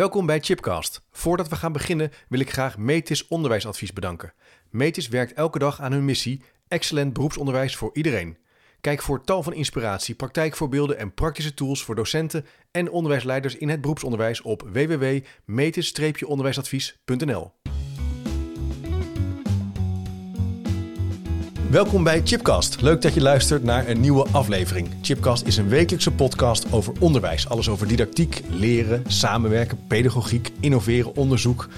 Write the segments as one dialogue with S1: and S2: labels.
S1: Welkom bij Chipcast. Voordat we gaan beginnen wil ik graag Metis Onderwijsadvies bedanken. Metis werkt elke dag aan hun missie: excellent beroepsonderwijs voor iedereen. Kijk voor tal van inspiratie, praktijkvoorbeelden en praktische tools voor docenten en onderwijsleiders in het beroepsonderwijs op www.metis-onderwijsadvies.nl. Welkom bij Chipcast. Leuk dat je luistert naar een nieuwe aflevering. Chipcast is een wekelijkse podcast over onderwijs. Alles over didactiek, leren, samenwerken, pedagogiek, innoveren, onderzoek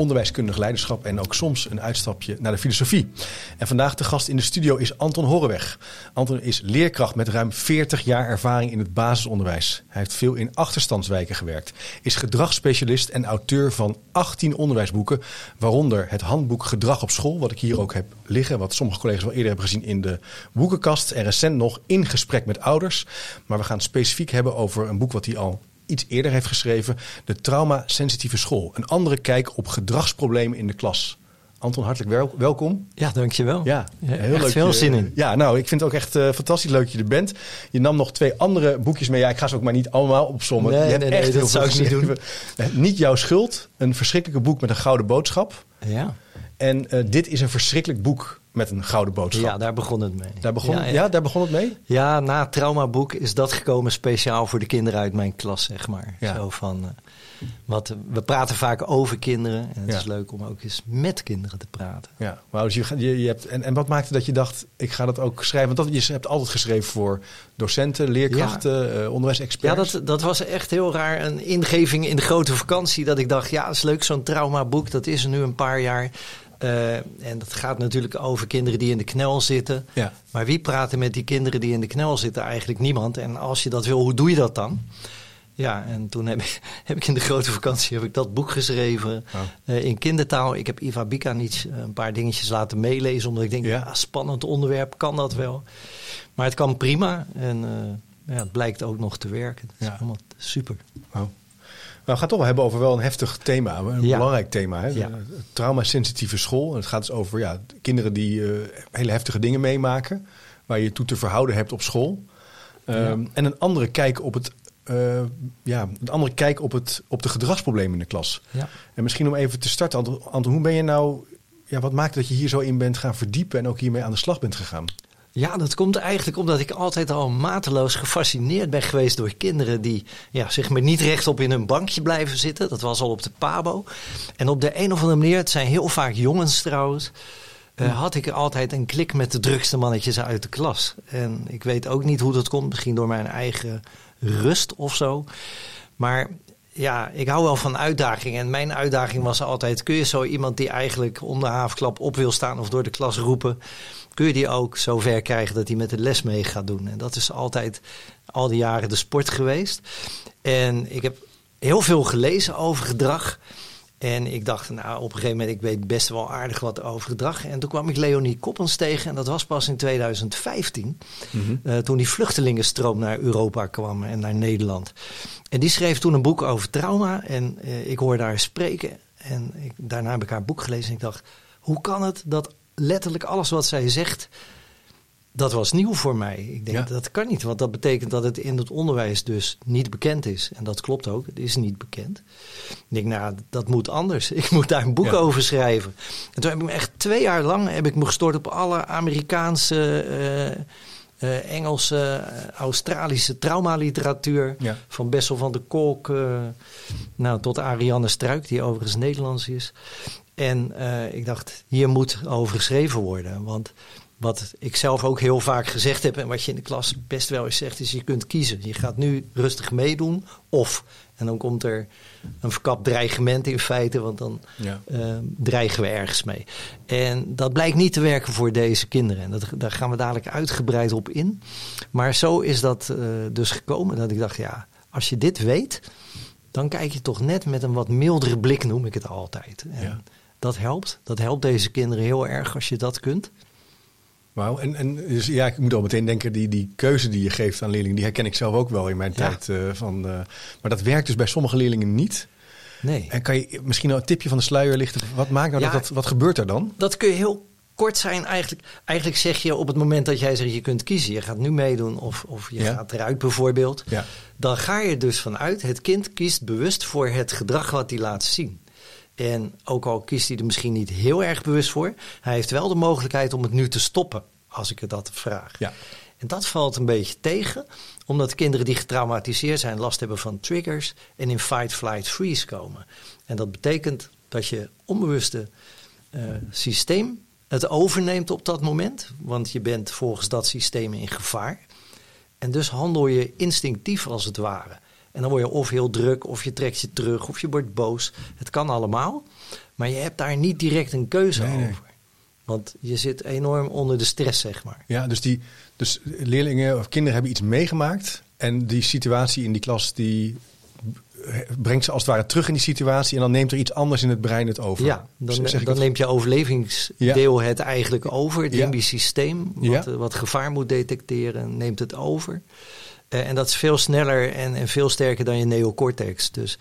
S1: onderwijskundig leiderschap en ook soms een uitstapje naar de filosofie. En vandaag de gast in de studio is Anton Horreweg. Anton is leerkracht met ruim 40 jaar ervaring in het basisonderwijs. Hij heeft veel in achterstandswijken gewerkt, is gedragsspecialist en auteur van 18 onderwijsboeken, waaronder het handboek Gedrag op school, wat ik hier ook heb liggen, wat sommige collega's wel eerder hebben gezien in de boekenkast en recent nog in gesprek met ouders. Maar we gaan het specifiek hebben over een boek wat hij al iets eerder heeft geschreven, De Trauma-sensitieve school. Een andere kijk op gedragsproblemen in de klas. Anton, hartelijk welkom.
S2: Ja, dankjewel.
S1: Ja,
S2: heel echt leuk. veel zin in.
S1: Ja, nou, ik vind het ook echt uh, fantastisch leuk dat je er bent. Je nam nog twee andere boekjes mee. Ja, ik ga ze ook maar niet allemaal opzommen.
S2: Nee, je nee, nee, dat zou ik niet doen.
S1: niet jouw schuld. Een verschrikkelijke boek met een gouden boodschap.
S2: Ja.
S1: En uh, dit is een verschrikkelijk boek met een gouden boodschap.
S2: Ja, daar begon het mee.
S1: Daar begon, ja, daar begon het mee?
S2: Ja, na het traumaboek is dat gekomen speciaal voor de kinderen uit mijn klas, zeg maar. Zo van, uh, wat, we praten vaak over kinderen. En het is leuk om ook eens met kinderen te praten.
S1: Ja, maar dus je, je, je, hebt, en, en wat maakte dat je dacht, ik ga dat ook schrijven? Want dat, je hebt altijd geschreven voor docenten, leerkrachten, uh, onderwijsexperts.
S2: Ja, dat, dat was echt heel raar. Een ingeving in de grote vakantie. Dat ik dacht, ja, dat is leuk zo'n traumaboek. Dat is er nu een paar jaar. Uh, en dat gaat natuurlijk over kinderen die in de knel zitten.
S1: Ja.
S2: Maar wie praat er met die kinderen die in de knel zitten? Eigenlijk niemand. En als je dat wil, hoe doe je dat dan? Ja, en toen heb ik, heb ik in de grote vakantie heb ik dat boek geschreven oh. uh, in kindertaal. Ik heb Iva Bika niet uh, een paar dingetjes laten meelezen, omdat ik denk, ja. ja. spannend onderwerp, kan dat wel? Maar het kan prima en ja, het blijkt ook nog te werken. Dat is ja. allemaal super.
S1: Wow. Nou, we gaan toch wel hebben over wel een heftig thema, een belangrijk thema. Hè? Ja. Trauma-sensitieve school. Het gaat dus over ja, kinderen die uh, hele heftige dingen meemaken, waar je toe te verhouden hebt op school. Um, en een andere kijk op het. Uh, ja, een andere kijk op, het, op de gedragsproblemen in de klas.
S2: Ja.
S1: En misschien om even te starten, Anton, Anton, hoe ben je nou. Ja, wat maakt dat je hier zo in bent gaan verdiepen en ook hiermee aan de slag bent gegaan?
S2: Ja, dat komt eigenlijk omdat ik altijd al mateloos gefascineerd ben geweest door kinderen die ja, zich maar niet rechtop in hun bankje blijven zitten. Dat was al op de Pabo. En op de een of andere manier, het zijn heel vaak jongens trouwens, uh, had ik altijd een klik met de drukste mannetjes uit de klas. En ik weet ook niet hoe dat komt, misschien door mijn eigen rust of zo. Maar ja, ik hou wel van uitdagingen. En mijn uitdaging was altijd: kun je zo iemand die eigenlijk om de haafklap op wil staan of door de klas roepen, kun je die ook zo ver krijgen dat hij met de les mee gaat doen? En dat is altijd al die jaren de sport geweest. En ik heb heel veel gelezen over gedrag. En ik dacht, nou, op een gegeven moment, ik weet best wel aardig wat over gedrag. En toen kwam ik Leonie Koppens tegen. En dat was pas in 2015. Mm -hmm. uh, toen die vluchtelingenstroom naar Europa kwam en naar Nederland. En die schreef toen een boek over trauma. En uh, ik hoorde haar spreken. En ik, daarna heb ik haar boek gelezen. En ik dacht, hoe kan het dat letterlijk alles wat zij zegt dat was nieuw voor mij. Ik denk, dat kan niet, want dat betekent dat het in het onderwijs dus niet bekend is. En dat klopt ook, het is niet bekend. Ik denk, nou, dat moet anders. Ik moet daar een boek over schrijven. En toen heb ik me echt twee jaar lang heb ik me gestort op alle Amerikaanse, uh, uh, Engelse, uh, Australische traumaliteratuur.
S1: Ja.
S2: Van Bessel van der Kolk nou, tot Ariane Struik, die overigens Nederlands is. En ik dacht, hier moet over geschreven worden, want wat ik zelf ook heel vaak gezegd heb en wat je in de klas best wel eens zegt, is je kunt kiezen. Je gaat nu rustig meedoen of, en dan komt er een verkapt dreigement in feite, want dan
S1: ja.
S2: uh, dreigen we ergens mee. En dat blijkt niet te werken voor deze kinderen. En dat, daar gaan we dadelijk uitgebreid op in. Maar zo is dat uh, dus gekomen dat ik dacht, ja, als je dit weet, dan kijk je toch net met een wat mildere blik, noem ik het altijd. En
S1: ja.
S2: Dat helpt. Dat helpt deze kinderen heel erg als je dat kunt.
S1: Wauw, en, en dus ja, ik moet al meteen denken, die, die keuze die je geeft aan leerlingen, die herken ik zelf ook wel in mijn
S2: Ja.
S1: tijd. eh, van, eh, maar dat werkt dus bij sommige leerlingen niet.
S2: Nee.
S1: En kan je misschien nou een tipje van de sluier lichten? Wat maakt nou
S2: Ja.
S1: dat, dat, wat gebeurt er dan?
S2: Dat kun je heel kort zijn, eigenlijk, eigenlijk zeg je op het moment dat jij zegt je kunt kiezen, je gaat nu meedoen of, of je
S1: Ja.
S2: gaat eruit bijvoorbeeld,
S1: Ja.
S2: dan ga je dus vanuit, het kind kiest bewust voor het gedrag wat hij laat zien. En ook al kiest hij er misschien niet heel erg bewust voor, hij heeft wel de mogelijkheid om het nu te stoppen, als ik het dat vraag.
S1: Ja.
S2: En dat valt een beetje tegen, omdat kinderen die getraumatiseerd zijn last hebben van triggers en in fight, flight, freeze komen. En dat betekent dat je onbewuste eh, systeem het overneemt op dat moment, want je bent volgens dat systeem in gevaar. En dus handel je instinctief als het ware. En dan word je of heel druk, of je trekt je terug, of je wordt boos. Het kan allemaal, maar je hebt daar niet direct een keuze
S1: Nee, nee.
S2: over. Want je zit enorm onder de stress, zeg maar.
S1: Ja, dus, die, dus leerlingen of kinderen hebben iets meegemaakt. En die situatie in die klas die brengt ze als het ware terug in die situatie. En dan neemt er iets anders in het brein het over.
S2: Ja, dan,
S1: Zeg
S2: dan neemt je overlevingsdeel het eigenlijk over. Het
S1: Ja.
S2: limbisch systeem, wat,
S1: Ja.
S2: wat gevaar moet detecteren, neemt het over. Eh, en dat is veel sneller en, en veel sterker dan je neocortex. Dus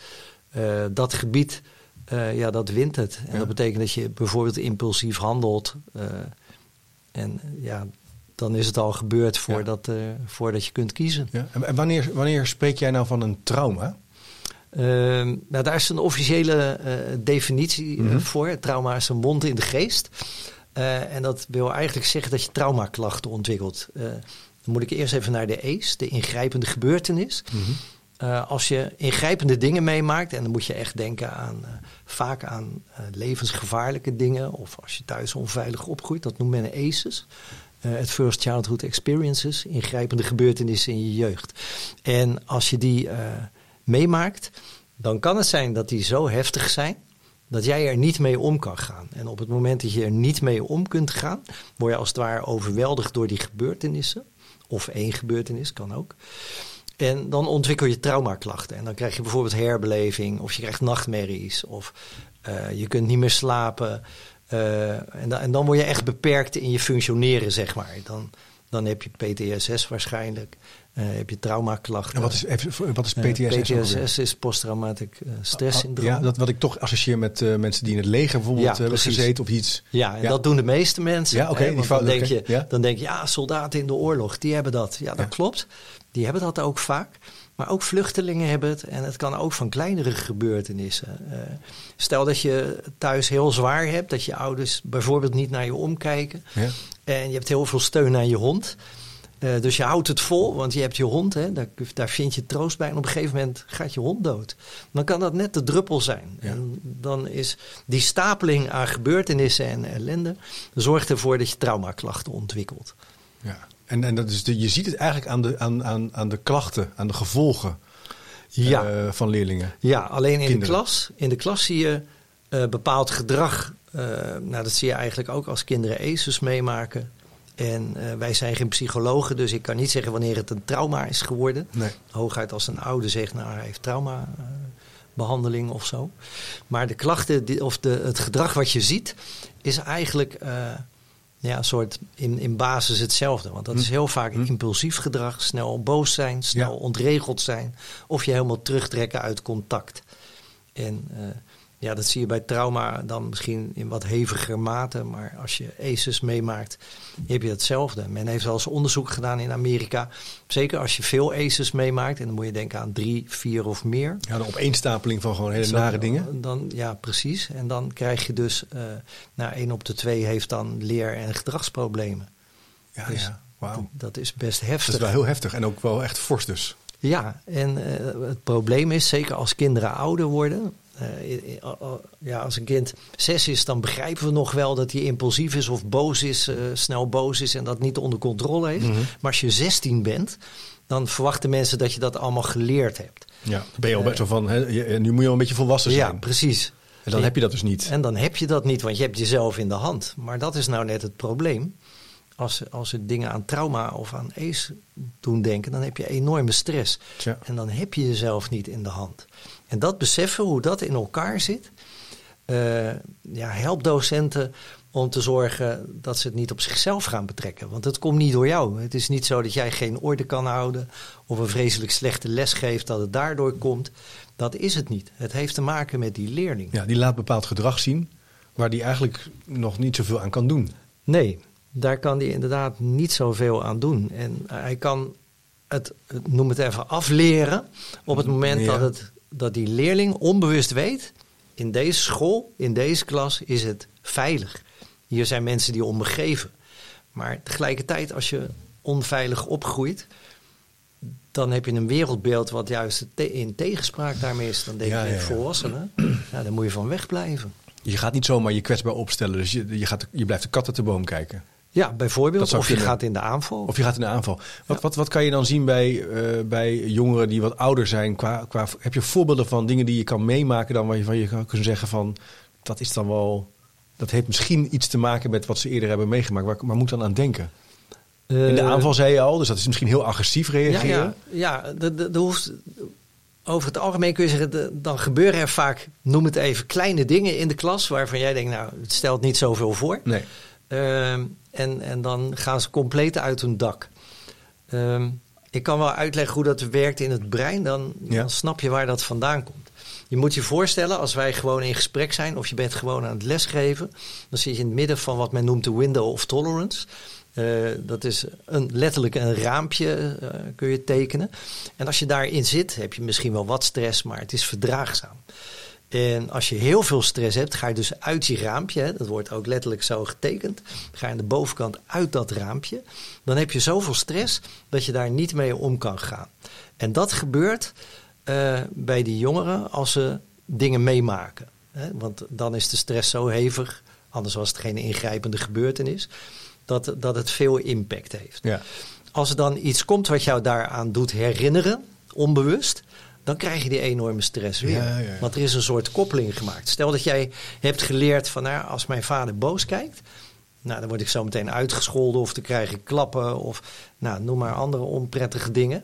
S2: eh, dat gebied, eh, ja, dat wint het. En
S1: Ja.
S2: dat betekent dat je bijvoorbeeld impulsief handelt. en ja, dan is het al gebeurd voordat, voordat je kunt kiezen.
S1: Ja. En wanneer, wanneer spreek jij nou van een trauma?
S2: Nou, daar is een officiële definitie
S1: Mhm.
S2: voor. Trauma is een wond in de geest. En dat wil eigenlijk zeggen dat je traumaklachten ontwikkelt. Dan moet ik eerst even naar de ACE, de ingrijpende gebeurtenis. Eh, als je ingrijpende dingen meemaakt, en dan moet je echt denken aan eh, vaak aan eh, levensgevaarlijke dingen, of als je thuis onveilig opgroeit, dat noemt men ACEs. Eh Adverse Childhood Experiences, ingrijpende gebeurtenissen in je jeugd. En als je die meemaakt, dan kan het zijn dat die zo heftig zijn dat jij er niet mee om kan gaan. En op het moment dat je er niet mee om kunt gaan, word je als het ware overweldigd door die gebeurtenissen. Of één gebeurtenis, kan ook. En dan ontwikkel je traumaklachten. En dan krijg je bijvoorbeeld herbeleving, of je krijgt nachtmerries, of eh, je kunt niet meer slapen. Eh, en, dan, word je echt beperkt in je functioneren, zeg maar. Dan, dan heb je PTSS waarschijnlijk, heb je traumaklachten.
S1: En wat is, wat is
S2: Eh,
S1: PTSS?
S2: PTSS is posttraumatic eh, stress syndroom.
S1: Ja, dat wat ik toch associeer met eh, mensen die in het leger bijvoorbeeld
S2: Ja,
S1: hebben gezeten of iets.
S2: Ja, en
S1: Ja.
S2: dat doen de meeste mensen.
S1: Ja, oké,
S2: dan, denk je,
S1: ja.
S2: dan denk je, ja, soldaten in de oorlog, die hebben dat. Ja, dat klopt. Die hebben dat ook vaak. Maar ook vluchtelingen hebben het. En het kan ook van kleinere gebeurtenissen. Eh, stel dat je thuis heel zwaar hebt. Dat je ouders bijvoorbeeld niet naar je omkijken.
S1: Ja.
S2: En je hebt heel veel steun aan je hond. Eh, dus je houdt het vol, want je hebt je hond. Hè, daar, daar vind je troost bij. En op een gegeven moment gaat je hond dood. Dan kan dat net de druppel zijn.
S1: Ja.
S2: En dan is die stapeling aan gebeurtenissen en ellende... zorgt ervoor dat je traumaklachten ontwikkelt.
S1: Ja. En, en dat is de, je ziet het eigenlijk aan de, aan, aan, aan de klachten, aan de gevolgen
S2: Ja.
S1: eh, van leerlingen.
S2: Ja, alleen in de, klas, in de klas zie je eh, bepaald gedrag. Nou, dat zie je eigenlijk ook als kinderen ACEs meemaken. En eh, wij zijn geen psychologen, dus ik kan niet zeggen wanneer het een trauma is geworden.
S1: Nee.
S2: Hooguit als een ouder zegt, nou hij heeft trauma eh, behandeling of zo. Maar de klachten die, of de, het gedrag wat je ziet, is eigenlijk eh, ja, een soort in, in basis hetzelfde. Want dat is heel vaak
S1: Hm.
S2: impulsief gedrag, snel boos zijn, snel
S1: Ja.
S2: ontregeld zijn. Of je helemaal terugtrekken uit contact. En ja, dat zie je bij trauma dan misschien in wat heviger mate. Maar als je ACEs meemaakt, heb je hetzelfde. Men heeft wel eens onderzoek gedaan in Amerika. Zeker als je veel ACEs meemaakt. En dan moet je denken aan drie, vier of meer.
S1: Ja, de opeenstapeling van gewoon hele
S2: Zo,
S1: nare dingen.
S2: Dan, ja, precies. En dan krijg je dus, eh nou, één op de twee heeft dan leer- en gedragsproblemen.
S1: Ja,
S2: Dus
S1: ja. Wauw.
S2: Dat is best
S1: Dat
S2: heftig.
S1: is wel heel heftig en ook wel echt fors dus.
S2: Ja, en eh, het probleem is, zeker als kinderen ouder worden. Eh, ja, als een kind zes is, dan begrijpen we nog wel dat hij impulsief is of boos is, eh, snel boos is en dat niet onder controle heeft.
S1: Mhm.
S2: Maar als je 16 bent, dan verwachten mensen dat je dat allemaal geleerd hebt.
S1: Ja. Dan ben je al best zo van, hè, nu moet je al een beetje volwassen zijn.
S2: Ja, precies.
S1: en dan heb je dat dus niet.
S2: En dan heb je dat niet, want je hebt jezelf in de hand. Maar dat is nou net het probleem. Als, als er dingen aan trauma of aan ACE doen denken, dan heb je enorme stress.
S1: Tja.
S2: En dan heb je jezelf niet in de hand. En dat beseffen, hoe dat in elkaar zit, eh, ja, helpt docenten om te zorgen dat ze het niet op zichzelf gaan betrekken. Want het komt niet door jou. Het is niet zo dat jij geen orde kan houden of een vreselijk slechte les geeft dat het daardoor komt. Dat is het niet. Het heeft te maken met die leerling.
S1: Ja, die laat bepaald gedrag zien waar die eigenlijk nog niet zoveel aan kan doen.
S2: Nee, daar kan hij inderdaad niet zoveel aan doen. En hij kan het, noem het even, afleren op het moment dat, het, dat die leerling onbewust weet, in deze school, in deze klas is het veilig. Hier zijn mensen die onbegeven. Maar tegelijkertijd, als je onveilig opgroeit, dan heb je een wereldbeeld wat juist in tegenspraak daarmee is. Dan denk je, ja, volwassenen, ja, daar moet je van wegblijven.
S1: Je gaat niet zomaar je kwetsbaar opstellen, dus je, je, gaat, je blijft de kat uit de boom kijken.
S2: Ja, bijvoorbeeld. Of je gaat in de aanval.
S1: Of je gaat in de aanval. Wat, wat, wat kan je dan zien bij, uh, bij jongeren die wat ouder zijn? Qua, qua, heb je voorbeelden van dingen die je kan meemaken dan waarvan je kan zeggen van dat is dan wel. Dat heeft misschien iets te maken met wat ze eerder hebben meegemaakt. Waar, maar moet dan aan denken? in de eh, aanval zei je al, dus dat is misschien heel agressief reageren.
S2: Ja, ja, ja de, de, hoeft, over het algemeen kun je zeggen, dan gebeuren er vaak, noem het even, kleine dingen in de klas waarvan jij denkt, nou, het stelt niet zoveel voor.
S1: Nee.
S2: Ehm, en, en dan gaan ze compleet uit hun dak. Ehm, ik kan wel uitleggen hoe dat werkt in het brein, dan, dan snap je waar dat vandaan komt. Je moet je voorstellen, als wij gewoon in gesprek zijn of je bent gewoon aan het lesgeven, dan zit je in het midden van wat men noemt de window of tolerance. Uh, dat is een, letterlijk een raampje, uh, kun je tekenen. En als je daarin zit, heb je misschien wel wat stress, maar het is verdraagzaam. En als je heel veel stress hebt, ga je dus uit je raampje. Hè, dat wordt ook letterlijk zo getekend. Ga je aan de bovenkant uit dat raampje. Dan heb je zoveel stress dat je daar niet mee om kan gaan. En dat gebeurt uh, bij die jongeren als ze dingen meemaken. Hè, want dan is de stress zo hevig, anders was het geen ingrijpende gebeurtenis, dat, dat het veel impact heeft.
S1: Ja.
S2: Als er dan iets komt wat jou daaraan doet herinneren, onbewust, dan krijg je die enorme stress weer. Ja, ja. Want er is een soort koppeling gemaakt. Stel dat jij hebt geleerd van nou, als mijn vader boos kijkt, nou, dan word ik zo meteen uitgescholden of dan krijg ik klappen of nou, noem maar andere onprettige dingen.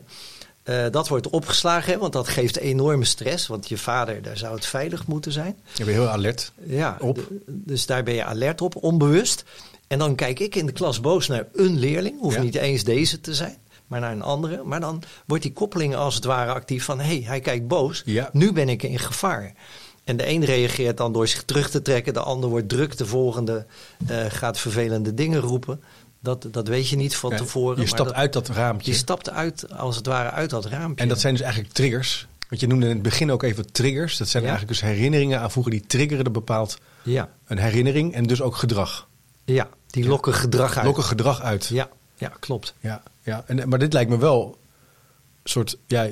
S2: Uh, dat wordt opgeslagen, hè, want dat geeft enorme stress. Want je vader, daar zou het veilig moeten zijn.
S1: Je bent heel alert
S2: ja, op. Dus daar ben je alert op, onbewust. En dan kijk ik in de klas boos naar een leerling. Hoeft niet eens deze te zijn maar naar een andere. Maar dan wordt die koppeling als het ware actief van... hé, hey, hij kijkt boos,
S1: ja.
S2: nu ben ik in gevaar. En de een reageert dan door zich terug te trekken. De ander wordt druk. De volgende uh, gaat vervelende dingen roepen. Dat, dat weet je niet van ja, tevoren.
S1: Je stapt uit dat raampje.
S2: Je stapt uit, als het ware uit dat raampje.
S1: En dat zijn dus eigenlijk triggers. Want je noemde in het begin ook even triggers. Dat zijn ja. eigenlijk dus herinneringen aan vroeger. Die triggeren bepaald
S2: ja.
S1: een herinnering en dus ook gedrag.
S2: Ja, die lokken gedrag uit.
S1: Lokken gedrag uit.
S2: Ja, ja klopt.
S1: Ja, ja. En, maar dit lijkt me wel soort, ja,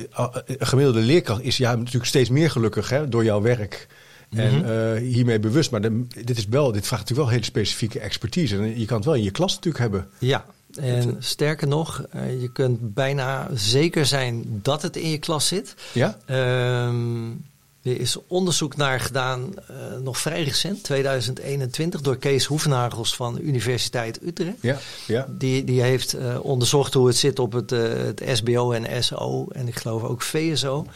S1: een gemiddelde leerkracht is ja natuurlijk steeds meer gelukkig hè, door jouw werk. En mm -hmm. uh, hiermee bewust. Maar de, dit, is wel, dit vraagt natuurlijk wel hele specifieke expertise. En je kan het wel in je klas natuurlijk hebben.
S2: Ja, en sterker nog, uh, je kunt bijna zeker zijn dat het in je klas zit.
S1: Ja?
S2: Uh, er is onderzoek naar gedaan, uh, nog vrij recent, 2021, door Kees Hoefnagels van de Universiteit Utrecht.
S1: Ja, ja.
S2: Die, die heeft uh, onderzocht hoe het zit op het, uh, het SBO en SO en ik geloof ook VSO.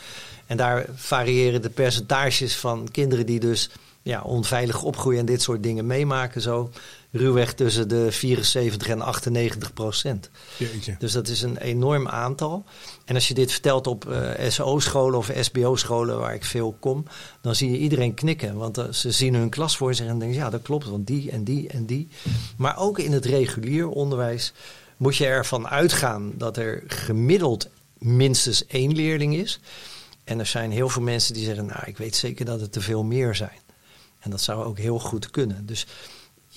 S2: En daar variëren de percentages van kinderen die dus ja, onveilig opgroeien en dit soort dingen meemaken zo ruwweg tussen de 74 en 98 procent.
S1: Jeetje.
S2: Dus dat is een enorm aantal. En als je dit vertelt op uh, SO-scholen of SBO-scholen waar ik veel kom, dan zie je iedereen knikken. Want uh, ze zien hun klas voor zich en denken, ja dat klopt, want die en die en die. Maar ook in het regulier onderwijs moet je ervan uitgaan dat er gemiddeld minstens één leerling is. En er zijn heel veel mensen die zeggen, nou ik weet zeker dat het te veel meer zijn. En dat zou ook heel goed kunnen. Dus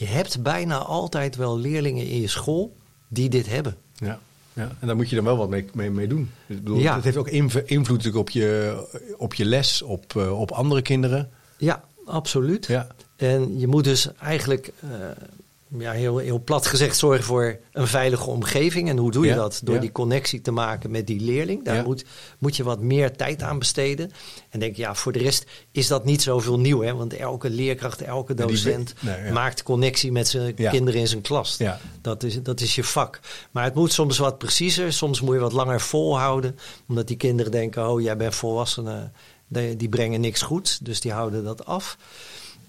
S2: je hebt bijna altijd wel leerlingen in je school die dit hebben.
S1: Ja, ja. en daar moet je dan wel wat mee, mee, mee doen. Ik bedoel, ja. Het heeft ook invloed op je, op je les, op, uh, op andere kinderen.
S2: Ja, absoluut.
S1: Ja.
S2: En je moet dus eigenlijk uh, ja, heel, heel plat gezegd zorgen voor een veilige omgeving. En hoe doe je ja, dat? Door
S1: ja.
S2: die connectie te maken met die leerling. Daar
S1: Ja.
S2: moet, moet je wat meer tijd aan besteden. En denk, ja, voor de rest is dat niet zoveel nieuw. Hè? Want elke leerkracht, elke docent
S1: nee,
S2: maakt connectie met zijn kinderen in zijn klas. Dat, is, dat is je vak. Maar het moet soms wat preciezer. Soms moet je wat langer volhouden. Omdat die kinderen denken, oh, jij bent volwassene. Die die brengen niks goeds. Dus die houden dat af.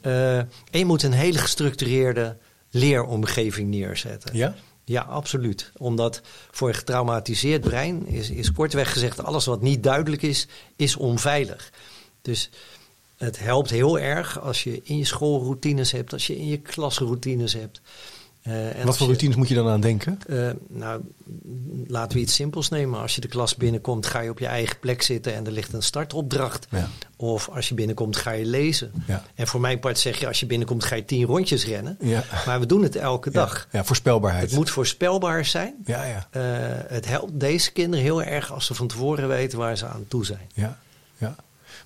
S2: Eh, en je moet een hele gestructureerde leeromgeving neerzetten.
S1: Ja?
S2: Ja, absoluut. Omdat voor een getraumatiseerd brein is, is kortweg gezegd: alles wat niet duidelijk is, is onveilig. Dus het helpt heel erg als je in je schoolroutines hebt, als je in je klasroutines hebt. Uh,
S1: en Wat voor routines moet je dan aan denken?
S2: Uh, nou, laten we iets simpels nemen. Als je de klas binnenkomt, ga je op je eigen plek zitten en er ligt een startopdracht. Ja. Of als je binnenkomt, ga je lezen. Ja. En voor mijn part zeg je, als je binnenkomt, ga je tien rondjes rennen. Ja. Maar we doen het elke dag.
S1: Ja, voorspelbaarheid.
S2: Het moet voorspelbaar zijn. Ja, ja. Uh, het helpt deze kinderen heel erg als ze van tevoren weten waar ze aan toe zijn.
S1: Ja, ja.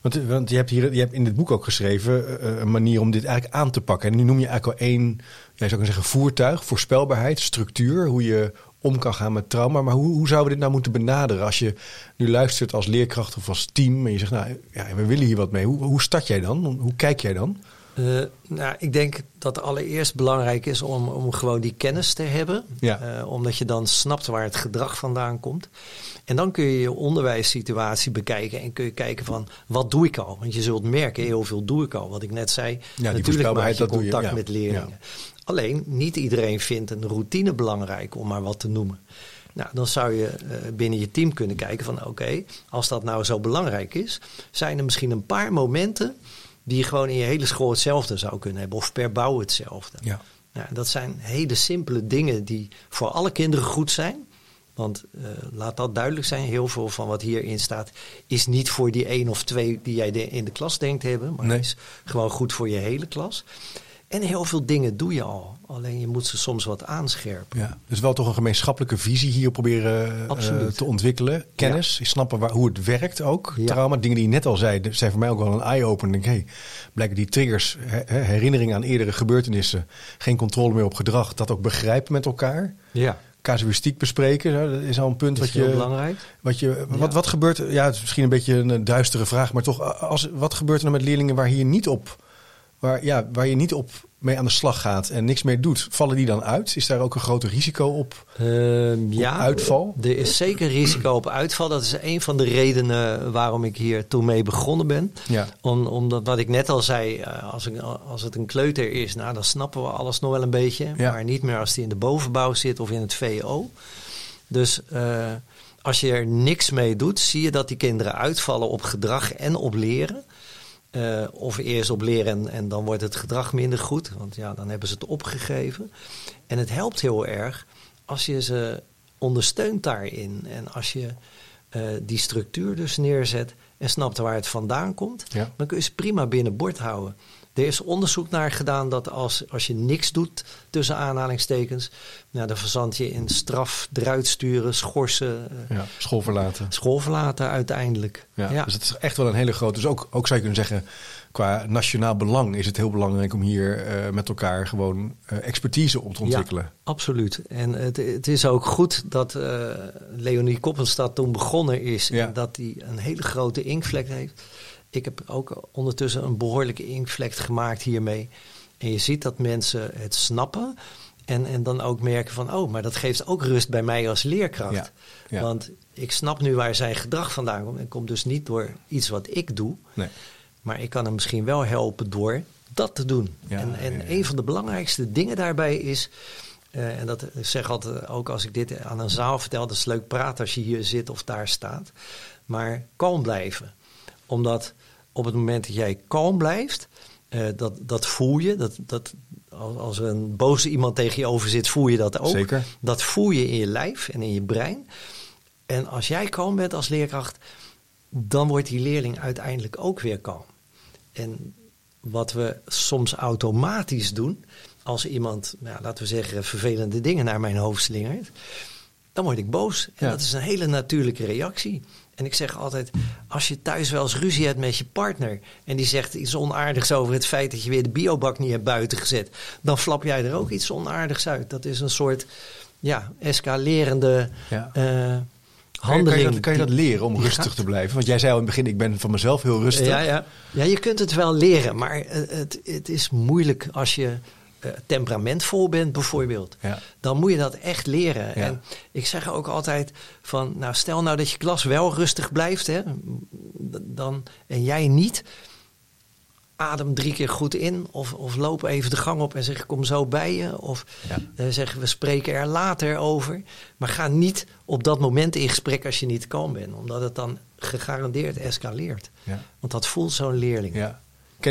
S1: Want, want je hebt hier je hebt in dit boek ook geschreven een manier om dit eigenlijk aan te pakken. En nu noem je eigenlijk al één, zou kunnen zeggen, voertuig, voorspelbaarheid, structuur, hoe je om kan gaan met trauma. Maar hoe, hoe zouden we dit nou moeten benaderen als je nu luistert als leerkracht of als team en je zegt, nou ja, we willen hier wat mee. Hoe, hoe start jij dan? Hoe kijk jij dan?
S2: Uh, nou, ik denk dat allereerst belangrijk is om, om gewoon die kennis te hebben. Ja. Uh, omdat je dan snapt waar het gedrag vandaan komt. En dan kun je je onderwijssituatie bekijken en kun je kijken van wat doe ik al? Want je zult merken, heel veel doe ik al. Wat ik net zei, ja, natuurlijk maak je contact je. met leerlingen. Alleen, niet iedereen vindt een routine belangrijk om maar wat te noemen. Nou, dan zou je uh, binnen je team kunnen kijken van oké, als dat nou zo belangrijk is, zijn er misschien een paar momenten die je gewoon in je hele school hetzelfde zou kunnen hebben of per bouw hetzelfde. Ja. Nou, dat zijn hele simpele dingen die voor alle kinderen goed zijn. Want uh, laat dat duidelijk zijn, heel veel van wat hierin staat is niet voor die één of twee die jij in de klas denkt hebben, maar nee. is gewoon goed voor je hele klas. En heel veel dingen doe je al. Alleen je moet ze soms wat aanscherpen.
S1: Ja, dus wel toch een gemeenschappelijke visie hier proberen uh, te ontwikkelen. Kennis, ja. snappen waar, hoe het werkt ook. Ja. Trauma, dingen die je net al zei, zijn voor mij ook wel een eye-opener. Denk, hey, blijken die triggers, her, herinneringen aan eerdere gebeurtenissen, geen controle meer op gedrag, dat ook begrijpen met elkaar. Ja casuïstiek bespreken. Dat is al een punt wat je.
S2: belangrijk.
S1: Wat, je, wat, wat gebeurt. Ja, het is misschien een beetje een duistere vraag, maar toch. Als, wat gebeurt er nou met leerlingen waar hier niet op. Waar, ja, waar je niet op mee aan de slag gaat en niks meer doet, vallen die dan uit? Is daar ook een groter risico op, uh, ja, uitval?
S2: Er is zeker risico op uitval. Dat is een van de redenen waarom ik hier toen mee begonnen ben. Ja. Om, omdat wat ik net al zei, eh, als, ik, als het een kleuter is, nou, dan snappen we alles nog wel een beetje. Ja. Maar niet meer als die in de bovenbouw zit of in het VO. Dus uh, als je er niks mee doet, zie je dat die kinderen uitvallen op gedrag en op leren. Uh, of eerst op leren en, en, dan wordt het gedrag minder goed. Want ja, dan hebben ze het opgegeven. En het helpt heel erg als je ze ondersteunt daarin. En als je uh, die structuur dus neerzet en snapt waar het vandaan komt. Ja. Dan kun je ze prima binnen bord houden. Er is onderzoek naar gedaan dat als, als je niks doet, tussen aanhalingstekens, nou, dan verzand je in straf, eruit sturen, schorsen.
S1: Ja, school verlaten.
S2: School verlaten uiteindelijk.
S1: Ja, ja, Dus het is echt wel een hele grote. Dus ook, ook zou je kunnen zeggen, qua nationaal belang is het heel belangrijk om hier uh, met elkaar gewoon uh, expertise op te ontwikkelen. Ja,
S2: absoluut. En het, het is ook goed dat uh, Leonie Koppenstad toen begonnen is ja. en dat hij een hele grote inkvlek heeft ik heb ook ondertussen een behoorlijke inkvlek gemaakt hiermee. En je ziet dat mensen het snappen. En, en dan ook merken van, oh, maar dat geeft ook rust bij mij als leerkracht. Ja, Want ik snap nu waar zijn gedrag vandaan komt. En komt dus niet door iets wat ik doe. Nee. Maar ik kan hem misschien wel helpen door dat te doen. Ja, en en een van de belangrijkste dingen daarbij is... Uh, en dat zeg altijd ook als ik dit aan een zaal vertel... dat is leuk praten als je hier zit of daar staat. Maar kalm blijven. Omdat op het moment dat jij kalm blijft, uh, dat, dat voel je. Dat, dat, als er een boze iemand tegen je over zit, voel je dat ook. Zeker. Dat voel je in je lijf en in je brein. En als jij kalm bent als leerkracht, dan wordt die leerling uiteindelijk ook weer kalm. En wat we soms automatisch doen, als iemand, nou, laten we zeggen, vervelende dingen naar mijn hoofd slingert, dan word ik boos. En dat is een hele natuurlijke reactie. En ik zeg altijd, als je thuis wel eens ruzie hebt met je partner... en die zegt iets onaardigs over het feit dat je weer de biobak niet hebt buiten gezet... dan flap jij er ook iets onaardigs uit. Dat is een soort ja, escalerende ja. Uh, handeling.
S1: Kan je, dat, kan je dat leren om rustig te blijven? Want jij zei al in het begin, ik ben van mezelf heel rustig.
S2: Ja, ja. ja je kunt het wel leren, maar het, het is moeilijk als je uh, temperamentvol bent bijvoorbeeld, ja. dan moet je dat echt leren. En ik zeg ook altijd van, nou stel nou dat je klas wel rustig blijft, hè, dan, en jij niet, adem drie keer goed in of, of loop even de gang op en zeg ik kom zo bij je. Of ja. uh, zeggen we spreken er later over. Maar ga niet op dat moment in gesprek als je niet kalm bent, omdat het dan gegarandeerd escaleert. Ja. Want dat voelt zo'n leerling.
S1: Ja.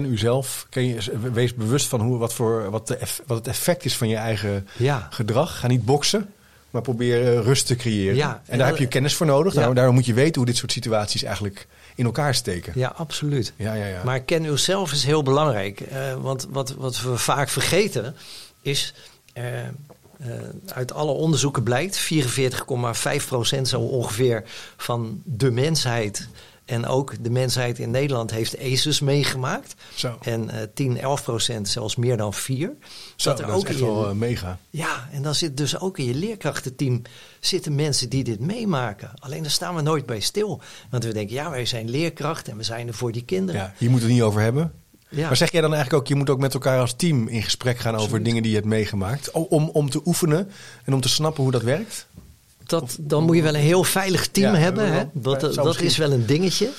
S1: Ken u zelf. Ken je, wees bewust van hoe, wat, voor, wat, de, wat het effect is van je eigen
S2: Ja.
S1: gedrag. Ga niet boksen, maar probeer eh, rust te creëren.
S2: Ja,
S1: en daar heb je kennis voor nodig. Daarom, moet je weten hoe dit soort situaties eigenlijk in elkaar steken.
S2: Ja, absoluut.
S1: Ja, ja, ja.
S2: Maar ken uzelf is heel belangrijk. Eh, want wat, wat we vaak vergeten is. eh, uit alle onderzoeken blijkt, 44,5% zo ongeveer van de mensheid. En ook de mensheid in Nederland heeft ACEs meegemaakt.
S1: Zo,
S2: En eh 10, 11 procent, zelfs meer dan 4.
S1: Zo
S2: dat
S1: dat,
S2: er
S1: is
S2: ook
S1: echt
S2: in je-
S1: wel eh, mega.
S2: Ja, en dan zit dus ook in je leerkrachtenteam zitten mensen die dit meemaken. Alleen daar staan we nooit bij stil. Want we denken, ja, wij zijn leerkracht en we zijn er voor die kinderen.
S1: Ja, hier moet het niet over hebben.
S2: Ja.
S1: Maar zeg jij dan eigenlijk ook, je moet ook met elkaar als team in gesprek gaan over dingen die je hebt meegemaakt? Om, om te oefenen en om te snappen hoe dat werkt?
S2: Dat, dan moet je wel een heel veilig team
S1: Ja,
S2: hebben. Hè? Dat, dat
S1: misschien-
S2: is wel een dingetje.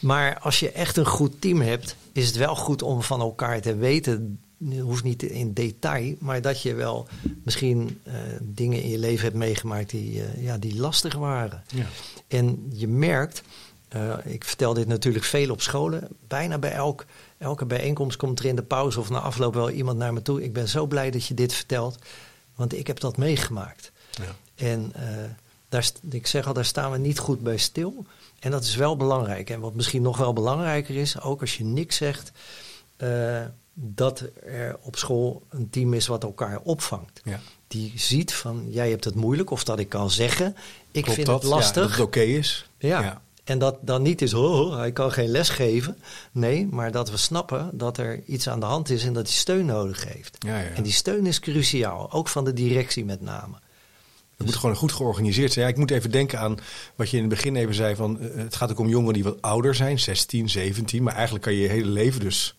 S2: Maar als je echt een goed team hebt, is het wel goed om van elkaar te weten. Hoeft niet in detail, maar dat je wel misschien eh, dingen in je leven hebt meegemaakt die, eh, ja, die lastig waren.
S1: Ja.
S2: En je merkt, eh, ik vertel dit natuurlijk veel op scholen, bijna bij elk, elke bijeenkomst komt er in de pauze of na afloop wel iemand naar me toe. Ik ben zo blij dat je dit vertelt, want ik heb dat meegemaakt.
S1: Ja.
S2: En eh, daar, ik zeg al, daar staan we niet goed bij stil. En dat is wel belangrijk. En wat misschien nog wel belangrijker is, ook als je niks zegt, eh, dat er op school een team is wat elkaar opvangt.
S1: Ja.
S2: Die ziet van, jij hebt het moeilijk, of dat ik kan zeggen, ik
S1: Klopt
S2: vind
S1: dat?
S2: het lastig.
S1: Ja, dat het oké is.
S2: Ja.
S1: Ja.
S2: En dat dan niet is, oh, oh, hij kan geen les geven. Nee, maar dat we snappen dat er iets aan de hand is en dat hij steun nodig heeft.
S1: Ja, ja.
S2: En die steun is cruciaal, ook van de directie met name.
S1: Het moet gewoon goed georganiseerd zijn. Ja, ik moet even denken aan wat je in het begin even zei. Van, eh, het gaat ook om jongeren die wat ouder zijn, 16, 17. Maar eigenlijk kan je je hele leven dus...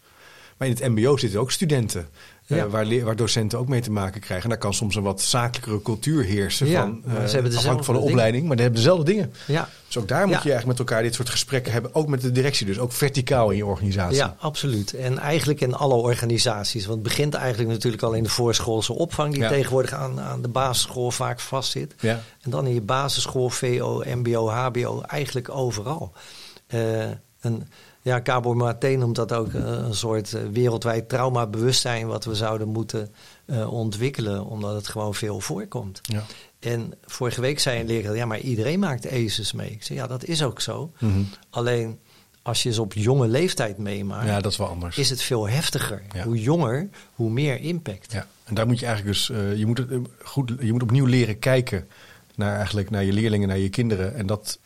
S1: Maar in het mbo zitten ook studenten. Eh,
S2: Ja.
S1: waar, waar docenten ook mee te maken krijgen. En daar kan soms een wat zakelijkere cultuur heersen.
S2: Ja,
S1: van, eh,
S2: ze hebben dezelfde
S1: afhankelijk van de
S2: dingen.
S1: opleiding. Maar die hebben dezelfde dingen.
S2: Ja,
S1: Dus ook daar moet
S2: Ja.
S1: je eigenlijk met elkaar dit soort gesprekken hebben. Ook met de directie dus. Ook verticaal in je organisatie.
S2: ja, absoluut. En eigenlijk in alle organisaties. Want het begint eigenlijk natuurlijk al in de voorschoolse opvang... die tegenwoordig aan, aan de basisschool vaak vastzit.
S1: Ja.
S2: En dan in je basisschool, VO, MBO, HBO, eigenlijk overal. Eh een, ja, Cabo Maté noemt dat ook eh, een soort eh, wereldwijd traumabewustzijn... wat we zouden moeten eh, ontwikkelen, omdat het gewoon veel voorkomt.
S1: Ja.
S2: En vorige week zei een leraar, ja, maar iedereen maakt ACEs mee. Ik zei, ja, dat is ook zo.
S1: Mhm.
S2: Alleen, als je ze op jonge leeftijd meemaakt,
S1: ja, dat is wel anders.
S2: is het veel heftiger.
S1: Ja.
S2: Hoe jonger, hoe meer impact.
S1: Ja, en daar moet je eigenlijk dus, je, moet het, goed, je moet opnieuw leren kijken naar, eigenlijk, naar je leerlingen, naar je kinderen. En, dat,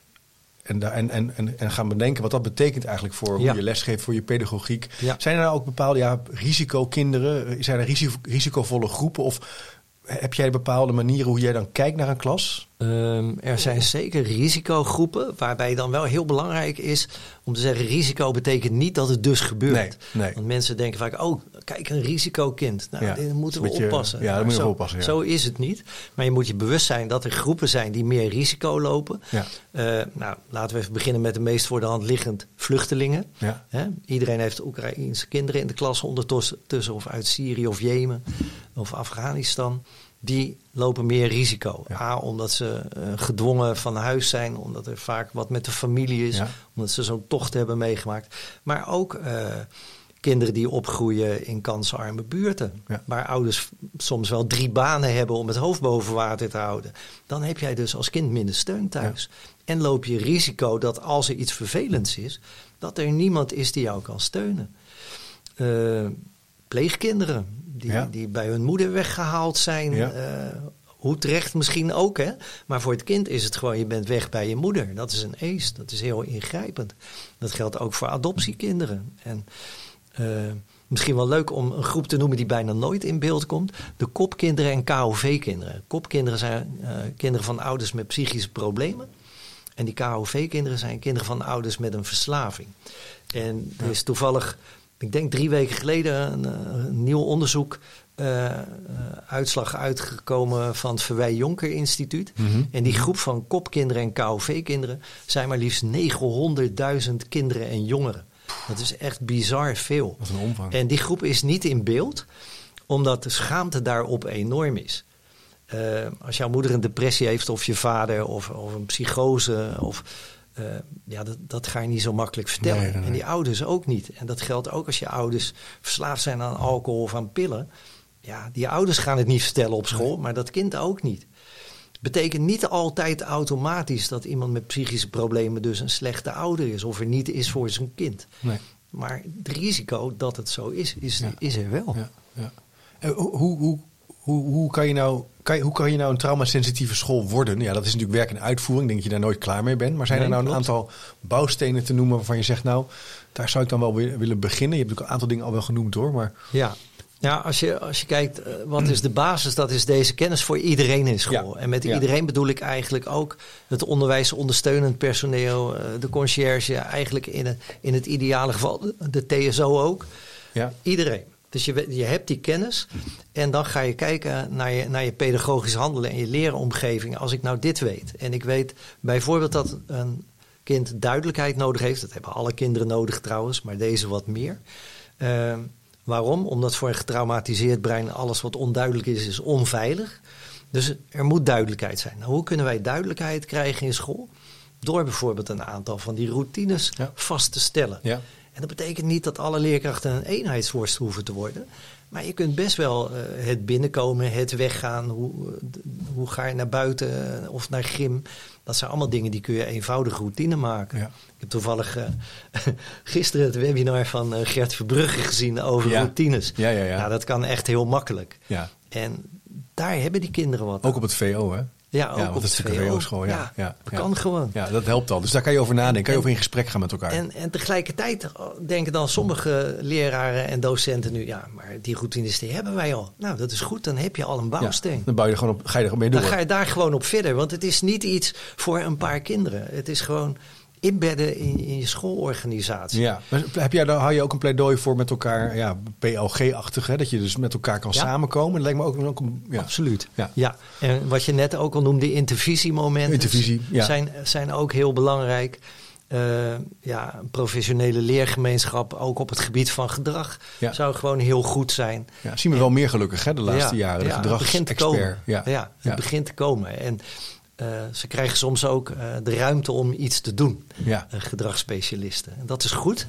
S1: en, en, en, en, gaan bedenken wat dat betekent eigenlijk voor
S2: Ja.
S1: hoe je lesgeeft, voor je pedagogiek.
S2: Ja.
S1: Zijn er nou ook bepaalde ja, risicokinderen? Eh, Zijn er risico, risicovolle groepen? Of heb jij bepaalde manieren hoe jij dan kijkt naar een klas?
S2: Ehm, er zijn zeker risicogroepen, waarbij dan wel heel belangrijk is om te zeggen: risico betekent niet dat het dus gebeurt.
S1: Nee, nee.
S2: Want mensen denken vaak: oh, kijk, een risicokind. Nou,
S1: Ja,
S2: dit moeten we
S1: dat beetje-
S2: oppassen.
S1: ja, daar
S2: Maar
S1: moet je oppassen, ja.
S2: Zo is het niet. Maar je moet je bewust zijn dat er groepen zijn die meer risico lopen.
S1: Ja.
S2: Eh, nou, laten we even beginnen met de meest voor de hand liggend vluchtelingen. Hè? Iedereen heeft Oekraïense kinderen in de klas ondertussen, tussen of uit Syrië of Jemen of Afghanistan. Die lopen meer risico.
S1: Ja.
S2: A, omdat ze eh, gedwongen van huis zijn, omdat er vaak wat met de familie is,
S1: Ja.
S2: omdat ze zo'n tocht hebben meegemaakt. Maar ook eh, kinderen die opgroeien in kansarme buurten,
S1: Ja.
S2: waar ouders soms wel drie banen hebben om het hoofd boven water te houden. Dan heb jij dus als kind minder steun thuis. En loop je risico dat als er iets vervelends is, dat er niemand is die jou kan steunen. Eh, pleegkinderen die,
S1: Ja.
S2: die bij hun moeder weggehaald zijn.
S1: Ja.
S2: eh, hoe terecht misschien ook, hè? Maar voor het kind is het gewoon, je bent weg bij je moeder. Dat is een ace, dat is heel ingrijpend. Dat geldt ook voor adoptiekinderen. En eh, misschien wel leuk om een groep te noemen die bijna nooit in beeld komt. De kopkinderen en KOV-kinderen. Kopkinderen zijn eh, kinderen van ouders met psychische problemen. En die KOV-kinderen zijn kinderen van ouders met een verslaving. En er is toevallig, ik denk drie weken geleden, een, eh, een nieuw onderzoek. eh, eh, uitslag uitgekomen van het Verwij Jonker Instituut.
S1: Mhm.
S2: En die groep van kopkinderen en KOV-kinderen zijn maar liefst 900.000 kinderen en jongeren. Dat is echt bizar veel.
S1: Wat een omvang.
S2: En die groep is niet in beeld, omdat de schaamte daarop enorm is. Als jouw moeder een depressie heeft, of je vader, of, of een psychose, of Uh, ja, dat, dat ga je niet zo makkelijk vertellen.
S1: Nee, nee, nee.
S2: En die ouders ook niet. En dat geldt ook als je ouders verslaafd zijn aan alcohol of aan pillen. Ja, die ouders gaan het niet vertellen op school, maar dat kind ook niet. Betekent niet altijd automatisch dat iemand met psychische problemen dus een slechte ouder is of er niet is voor zijn kind.
S1: Nee.
S2: Maar het risico dat het zo is, is,
S1: Ja.
S2: is er wel.
S1: Ja, ja. En hoe, hoe, hoe, hoe kan je nou, kan je, hoe kan je nou een traumasensitieve school worden? Ja, dat is natuurlijk werk en uitvoering. Denk dat je daar nooit klaar mee bent. Maar zijn
S2: Nee,
S1: er nou
S2: klopt.
S1: een aantal bouwstenen te noemen waarvan je zegt, nou, daar zou ik dan wel wi- willen beginnen? Je hebt ook een aantal dingen al wel genoemd hoor. Maar
S2: Ja. Ja, als je, als je kijkt, eh, wat is de basis? Dat is deze kennis voor iedereen in school.
S1: Ja,
S2: En met
S1: ja.
S2: iedereen bedoel ik eigenlijk ook het onderwijs ondersteunend personeel, eh, de conciërge, eigenlijk in het, in het ideale geval de- de TSO ook.
S1: ja,
S2: Iedereen. Dus je, je hebt die kennis en dan ga je kijken naar je, naar je pedagogisch handelen en je leeromgeving. Als ik nou dit weet en ik weet bijvoorbeeld dat een kind duidelijkheid nodig heeft. Dat hebben alle kinderen nodig trouwens, maar deze wat meer. Ehm, waarom? Omdat voor een getraumatiseerd brein alles wat onduidelijk is, is onveilig. Dus er moet duidelijkheid zijn. Nou, hoe kunnen wij duidelijkheid krijgen in school? Door bijvoorbeeld een aantal van die routines
S1: Ja.
S2: vast te stellen.
S1: ja,
S2: En dat betekent niet dat alle leerkrachten een eenheidsworst hoeven te worden. Maar je kunt best wel eh, het binnenkomen, het weggaan. Hoe, eh, hoe ga je naar buiten eh, of naar gym? Dat zijn allemaal dingen die kun je eenvoudig routine maken.
S1: Ja.
S2: Ik heb toevallig gisteren het webinar van Gert Verbrugge gezien over
S1: Ja.
S2: routines.
S1: Ja, ja, ja.
S2: Nou, dat kan echt heel makkelijk.
S1: ja.
S2: En daar hebben die kinderen wat
S1: Ook
S2: aan.
S1: op het VO hè?
S2: Ja, ook
S1: ja,
S2: op
S1: want het. VO-school. Ja, ja,
S2: dat kan gewoon.
S1: Ja, dat helpt al. Dus daar kan je over nadenken. Kan je over in gesprek gaan met elkaar.
S2: En, en tegelijkertijd denken dan sommige leraren en docenten nu, ja, maar die routines die hebben wij al. Nou, dat is goed, dan heb je al een bouwsteen.
S1: dan bouw je er gewoon op, ga je er mee door.
S2: Dan ga je daar gewoon op verder, want het is niet iets voor een paar kinderen. Het is gewoon inbedden in, in je schoolorganisatie.
S1: Ja, maar heb jij daar, hou je ook een pleidooi voor met elkaar, ja, PLG-achtig, hè? dat je dus met elkaar kan
S2: Ja.
S1: samenkomen? Dat lijkt me ook, ook een, ja.
S2: Absoluut.
S1: Ja.
S2: Ja. en wat je net ook al noemde, intervisiemomenten.
S1: Intervisie, ja.
S2: zijn, zijn ook heel belangrijk. Eh, ja, een professionele leergemeenschap, ook op het gebied van gedrag,
S1: Ja.
S2: zou gewoon heel goed zijn.
S1: Ja, zien we wel meer gelukkig hè, de laatste
S2: Ja,
S1: jaren. De
S2: ja, het begint te
S1: gedragsexpert.
S2: komen.
S1: Ja.
S2: Ja, het begint te komen. En ze krijgen soms ook eh, de ruimte om iets te doen,
S1: Ja.
S2: eh, gedragsspecialisten. En dat is goed.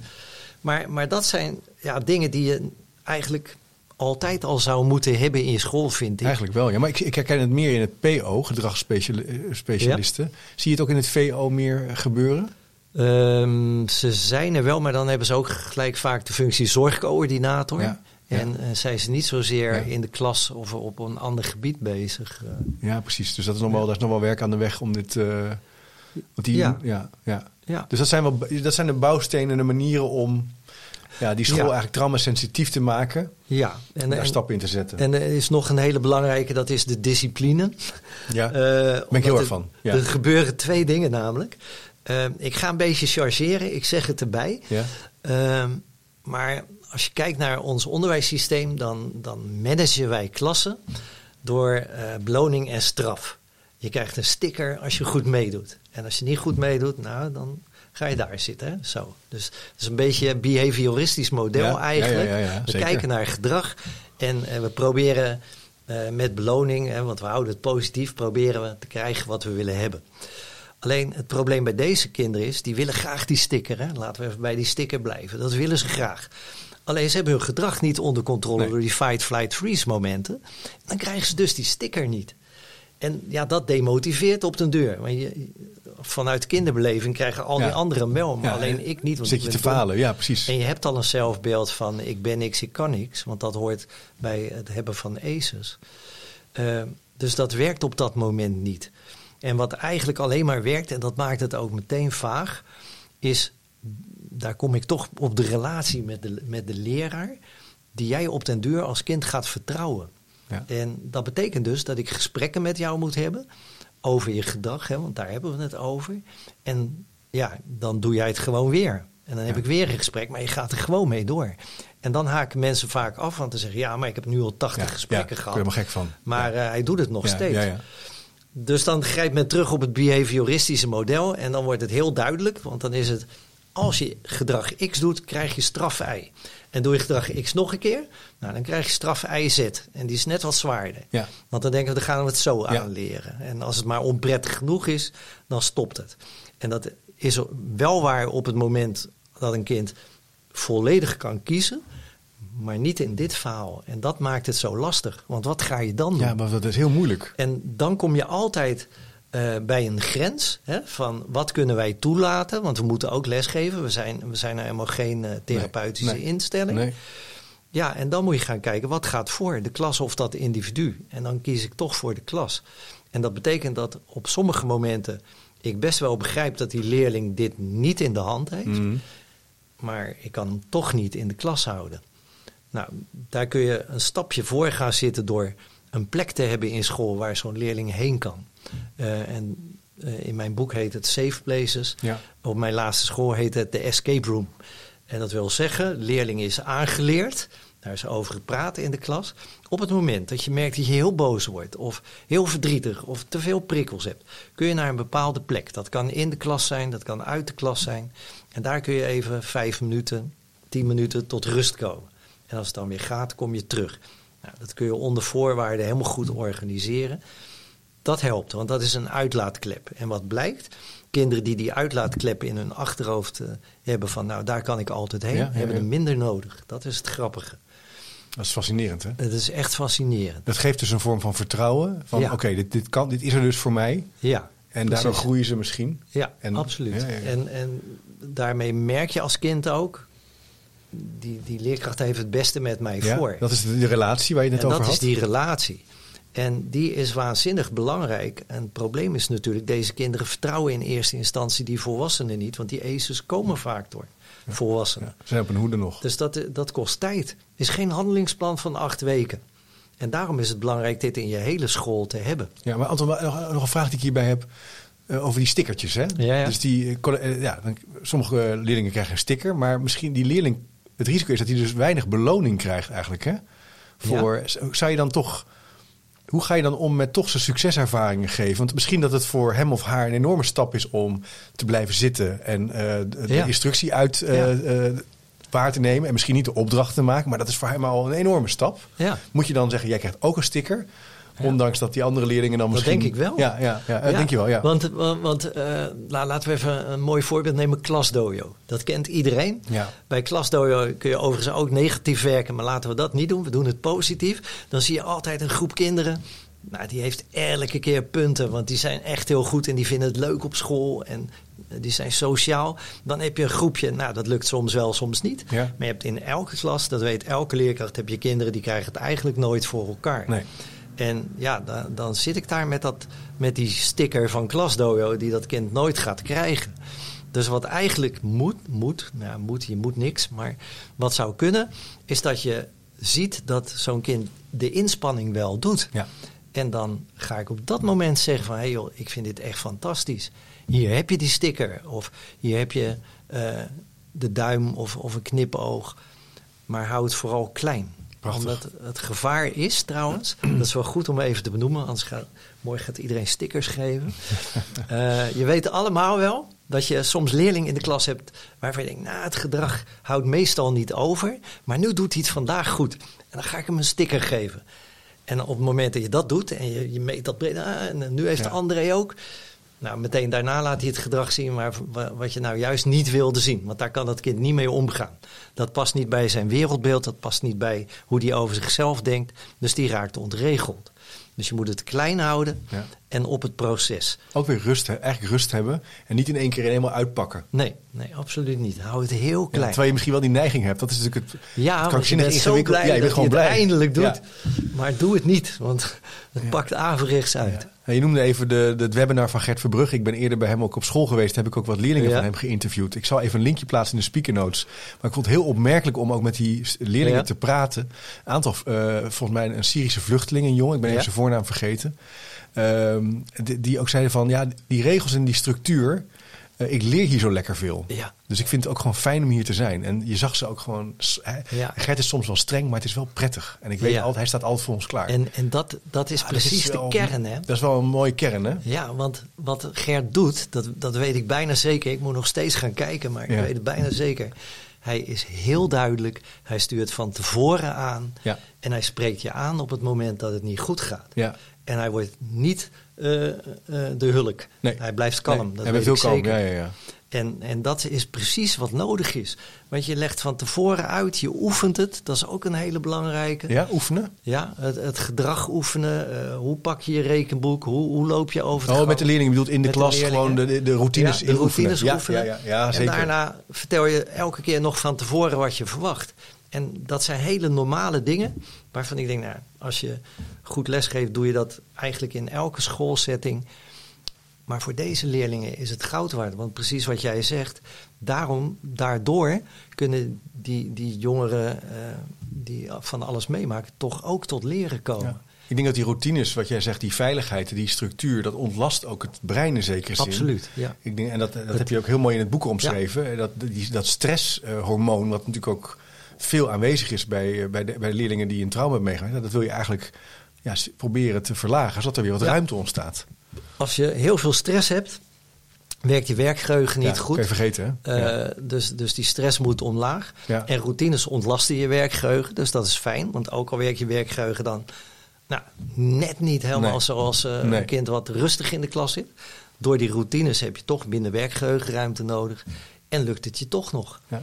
S2: Maar, maar dat zijn ja, dingen die je eigenlijk altijd al zou moeten hebben in je school, vind ik.
S1: Eigenlijk wel, ja. Maar ik, ik herken het meer in het PO, gedragsspecialisten. Zie je het ook in het VO meer gebeuren?
S2: Ehm, ze zijn er wel, maar dan hebben ze ook gelijk vaak de functie zorgcoördinator.
S1: Ja.
S2: En eh, zijn ze niet zozeer
S1: Ja.
S2: in de klas of op een ander gebied bezig. eh.
S1: Ja, precies. Dus dat is nog wel, daar is nog wel werk aan de weg om dit... want die, ja.
S2: Ja.
S1: Ja,
S2: ja.
S1: Dus dat zijn, wel, dat zijn de bouwstenen en de manieren om ja, die school
S2: Ja.
S1: eigenlijk traumasensitief te maken.
S2: ja. En,
S1: En daar
S2: en-
S1: stappen in te zetten.
S2: En er is nog een hele belangrijke, dat is de discipline.
S1: ja.
S2: Eh,
S1: ben ik heel erg
S2: er-
S1: van. Ja.
S2: Er gebeuren twee dingen namelijk. Ik ga een beetje chargeren, ik zeg het erbij.
S1: ja.
S2: Ehm, maar als je kijkt naar ons onderwijssysteem, dan, dan managen wij klassen door eh, beloning en straf. Je krijgt een sticker als je goed meedoet. En als je niet goed meedoet, nou, dan ga je daar zitten. Hè? Zo. Dus het is een beetje een behavioristisch model
S1: Ja,
S2: eigenlijk.
S1: ja, ja, ja,
S2: we
S1: zeker.
S2: kijken naar gedrag en eh, we proberen eh, met beloning, hè, want we houden het positief, proberen we te krijgen wat we willen hebben. Alleen het probleem bij deze kinderen is, die willen graag die sticker. Hè? Laten we even bij die sticker blijven. Dat willen ze graag. Alleen ze hebben hun gedrag niet onder controle
S1: Nee.
S2: door die fight, flight, freeze momenten. Dan krijgen ze dus die sticker niet. En ja, dat demotiveert op den deur. Want je, vanuit kinderbeleving krijgen al
S1: Ja.
S2: die anderen wel, maar
S1: Ja,
S2: alleen
S1: en
S2: ik niet. Want
S1: Zit je te falen? Ja, precies.
S2: En je hebt al een zelfbeeld van ik ben niks, ik kan niks. Want dat hoort bij het hebben van ACEs. Eh, dus dat werkt op dat moment niet. En wat eigenlijk alleen maar werkt, en dat maakt het ook meteen vaag, is, daar kom ik toch op de relatie met de, met de leraar, die jij op den duur als kind gaat vertrouwen.
S1: Ja.
S2: En dat betekent dus dat ik gesprekken met jou moet hebben over je gedrag, hè, want daar hebben we het over. En ja, dan doe jij het gewoon weer. En dan heb
S1: Ja.
S2: ik weer een gesprek, maar je gaat er gewoon mee door. En dan haken mensen vaak af, want ze zeggen: ja, maar ik heb nu al 80
S1: Ja,
S2: gesprekken
S1: ja,
S2: gehad.
S1: Ik ben er gek van.
S2: Maar eh, hij doet het nog steeds.
S1: Ja, ja.
S2: Dus dan grijpt men terug op het behavioristische model. En dan wordt het heel duidelijk. Want dan is het, als je gedrag X doet, krijg je straf Y. En doe je gedrag X nog een keer, nou, dan krijg je straf Y Z. En die is net wat zwaarder.
S1: Ja.
S2: Want dan denken we, dan gaan we het zo
S1: Ja.
S2: aanleren. En als het maar onprettig genoeg is, dan stopt het. En dat, is wel waar op het moment dat een kind volledig kan kiezen, maar niet in dit verhaal. En dat maakt het zo lastig. Want wat ga je dan doen?
S1: Ja, maar dat is heel moeilijk.
S2: En dan kom je altijd uh, bij een grens hè, van wat kunnen wij toelaten. Want we moeten ook lesgeven. We zijn, we zijn nou helemaal geen uh, therapeutische
S1: nee, nee,
S2: instelling.
S1: Nee.
S2: Ja, en dan moet je gaan kijken wat gaat voor de klas of dat individu. En dan kies ik toch voor de klas. En dat betekent dat op sommige momenten ik best wel begrijp dat die leerling dit niet in de hand heeft.
S1: Mhm.
S2: Maar ik kan hem toch niet in de klas houden. Nou, daar kun je een stapje voor gaan zitten door een plek te hebben in school waar zo'n leerling heen kan. Uh, en uh, in mijn boek heet het Safe Places.
S1: Ja.
S2: Op mijn laatste school heet het de Escape Room. En dat wil zeggen, leerling is aangeleerd. Daar is over gepraat in de klas. Op het moment dat je merkt dat je heel boos wordt, of heel verdrietig, of te veel prikkels hebt, kun je naar een bepaalde plek. Dat kan in de klas zijn, dat kan uit de klas zijn. En daar kun je even vijf minuten, tien minuten tot rust komen. En als het dan weer gaat, kom je terug. Nou, dat kun je onder voorwaarden helemaal goed organiseren. Dat helpt, want dat is een uitlaatklep. En wat blijkt, kinderen die die uitlaatklep in hun achterhoofd uh, hebben van nou daar kan ik altijd heen,
S1: Ja,
S2: hebben
S1: ja.
S2: er minder nodig. Dat is het grappige.
S1: Dat is fascinerend, hè?
S2: Het is echt fascinerend.
S1: Dat geeft dus een vorm van vertrouwen. Van
S2: Ja.
S1: oké, dit, dit, kan, dit is er dus voor mij.
S2: Ja,
S1: En daardoor
S2: Precies.
S1: groeien ze misschien.
S2: ja
S1: En-
S2: absoluut.
S1: ja, ja, ja.
S2: En, en daarmee merk je als kind ook, die, die leerkracht heeft het beste met mij voor.
S1: dat is de, de relatie waar je het
S2: en
S1: net
S2: dat
S1: over
S2: is
S1: had.
S2: die relatie. En die is waanzinnig belangrijk. En het probleem is natuurlijk, deze kinderen vertrouwen in eerste instantie die volwassenen niet. Want die ACEs komen vaak door volwassenen.
S1: Ja, ze op een hoede nog.
S2: Dus dat, dat kost tijd. Het is geen handelingsplan van acht weken. En daarom is het belangrijk dit in je hele school te hebben.
S1: Ja, maar Anton, nog, een vraag die ik hierbij heb. eh, over die stickertjes, hè?
S2: Ja, ja.
S1: Dus die, eh, eh, ja, dan, sommige leerlingen krijgen een sticker, maar misschien die leerling, het risico is dat hij dus weinig beloning krijgt eigenlijk, hè? Voor, Zou je dan toch, hoe ga je dan om met toch zijn succeservaringen geven? Want misschien dat het voor hem of haar een enorme stap is om te blijven zitten en eh, de,
S2: Ja.
S1: instructie uit
S2: Ja.
S1: eh, waar te nemen en misschien niet de opdracht te maken, maar dat is voor hem al een enorme stap.
S2: Ja.
S1: Moet je dan zeggen, jij krijgt ook een sticker?
S2: Ja.
S1: Ondanks dat die andere leerlingen dan
S2: Dat
S1: misschien...
S2: denk ik wel.
S1: Ja, ja, ja, dat
S2: Ja,
S1: denk je wel, ja.
S2: Want, want, nou, laten we even een mooi voorbeeld nemen. Klasdojo. Dat kent iedereen.
S1: Ja.
S2: Bij Klasdojo kun je overigens ook negatief werken. Maar laten we dat niet doen. We doen het positief. Dan zie je altijd een groep kinderen. Nou, die heeft elke keer punten. Want die zijn echt heel goed. En die vinden het leuk op school. En eh, die zijn sociaal. Dan heb je een groepje. Nou, dat lukt soms wel, soms niet.
S1: Ja.
S2: Maar je hebt in elke klas, dat weet elke leerkracht... heb je kinderen die krijgen het eigenlijk nooit voor elkaar.
S1: Nee.
S2: En ja, dan, dan zit ik daar met, dat, met die sticker van Klasdojo die dat kind nooit gaat krijgen. Dus wat eigenlijk moet, moet, nou ja, moet, je moet niks, maar wat zou kunnen, is dat je ziet dat zo'n kind de inspanning wel doet.
S1: Ja.
S2: En dan ga ik op dat moment zeggen van, hé hey joh, ik vind dit echt fantastisch. Hier heb je die sticker of hier heb je eh, de duim of, of een knipoog. Maar hou het vooral klein.
S1: Prachtig.
S2: Omdat het gevaar is trouwens, dat is wel goed om even te benoemen, anders gaat, morgen gaat iedereen stickers geven. Eh, je weet allemaal wel dat je soms leerlingen in de klas hebt waarvan je denkt, nou het gedrag houdt meestal niet over, maar nu doet hij het vandaag goed. En dan ga ik hem een sticker geven. En op het moment dat je dat doet en je, je meet dat breed, ah, en nu heeft
S1: Ja.
S2: André ook. Nou, meteen daarna laat hij het gedrag zien waar, wa- wat je nou juist niet wilde zien. Want daar kan dat kind niet mee omgaan. Dat past niet bij zijn wereldbeeld, dat past niet bij hoe hij over zichzelf denkt. Dus die raakt ontregeld. Dus je moet het klein houden
S1: Ja.
S2: en op het proces.
S1: Ook weer rust, hè, eigenlijk rust hebben en niet in één keer helemaal uitpakken.
S2: Nee, nee, absoluut niet. Hou het heel
S1: Ja,
S2: klein.
S1: terwijl je misschien wel die neiging hebt. Dat is natuurlijk het
S2: Ja, want je bent zo
S1: ingewikkeld.
S2: blij
S1: Ja, je
S2: dat
S1: bent
S2: je
S1: gewoon
S2: het
S1: blij.
S2: eindelijk doet.
S1: Ja.
S2: Maar doe het niet, want het
S1: Ja.
S2: pakt averechts uit.
S1: Je noemde even de, de, het webinar van Gert Verbrugge. Ik ben eerder bij hem ook op school geweest. Heb ik ook wat leerlingen
S2: Ja.
S1: van hem geïnterviewd. Ik zal even een linkje plaatsen in de speaker notes. Maar ik vond het heel opmerkelijk om ook met die leerlingen
S2: Ja.
S1: te praten. Een aantal, eh, volgens mij een Syrische vluchteling, een jongen. Ik ben even zijn voornaam vergeten. Ehm, die, die ook zeiden van, ja, die regels en die structuur. Eh, ik leer hier zo lekker veel.
S2: Ja.
S1: Dus ik vind het ook gewoon fijn om hier te zijn. En je zag ze ook gewoon.
S2: Ja.
S1: Gert is soms wel streng, maar het is wel prettig. En ik weet
S2: Ja.
S1: altijd, hij staat altijd voor ons klaar.
S2: En, en dat, dat is
S1: Ah, dat
S2: precies
S1: wel-
S2: de kern, hè?
S1: Dat is wel een mooie kern, hè?
S2: Ja, want wat Gert doet, dat, dat weet ik bijna zeker. Ik moet nog steeds gaan kijken, maar ik weet het bijna zeker. Hij is heel duidelijk. Hij stuurt van tevoren aan.
S1: Ja.
S2: En hij spreekt je aan op het moment dat het niet goed gaat.
S1: Ja.
S2: En hij wordt niet eh, eh, de hulk.
S1: Nee.
S2: Hij blijft kalm.
S1: Nee,
S2: dat
S1: hij heel kalm.
S2: zeker.
S1: Ja, ja, ja.
S2: En, en dat is precies wat nodig is. Want je legt van tevoren uit, je oefent het. Dat is ook een hele belangrijke.
S1: Ja, oefenen?
S2: Ja, het, het gedrag oefenen. Uh, hoe pak je je rekenboek? Hoe, hoe loop je over het
S1: Oh, met de leerlingen bedoelt in de klas gewoon de, de routines
S2: ja, de routines
S1: oefenen.
S2: oefenen.
S1: Ja, ja, ja, zeker.
S2: En daarna vertel je elke keer nog van tevoren wat je verwacht. En dat zijn hele normale dingen waarvan ik denk, nou, als je goed lesgeeft, doe je dat eigenlijk in elke schoolsetting. Maar voor deze leerlingen is het goud waard. Want precies wat jij zegt, daarom, daardoor kunnen die, die jongeren uh, die van alles meemaken, toch ook tot leren komen.
S1: Ja. Ik denk dat die routines, wat jij zegt, die veiligheid, die structuur, dat ontlast ook het brein in zekere zin.
S2: Absoluut, ja.
S1: Ik denk, en dat, dat heb je ook heel mooi in het boek omschreven. Ja. Dat, die, dat stresshormoon, wat natuurlijk ook veel aanwezig is bij, bij, de, bij de leerlingen die een trauma meegemaakt. Dat wil je eigenlijk ja, proberen te verlagen, zodat er weer wat ja. ruimte ontstaat.
S2: Als je heel veel stress hebt, werkt je werkgeheugen niet
S1: ja,
S2: goed.
S1: Kun je vergeten, hè?
S2: Uh, dus, dus die stress moet omlaag. Ja. En routines ontlasten je werkgeheugen, dus dat is fijn. Want ook al werkt je werkgeheugen dan nou, net niet helemaal nee. zoals uh, nee. een kind wat rustig in de klas zit. Door die routines heb je toch minder werkgeheugenruimte nodig. En lukt het je toch nog.
S1: Ja.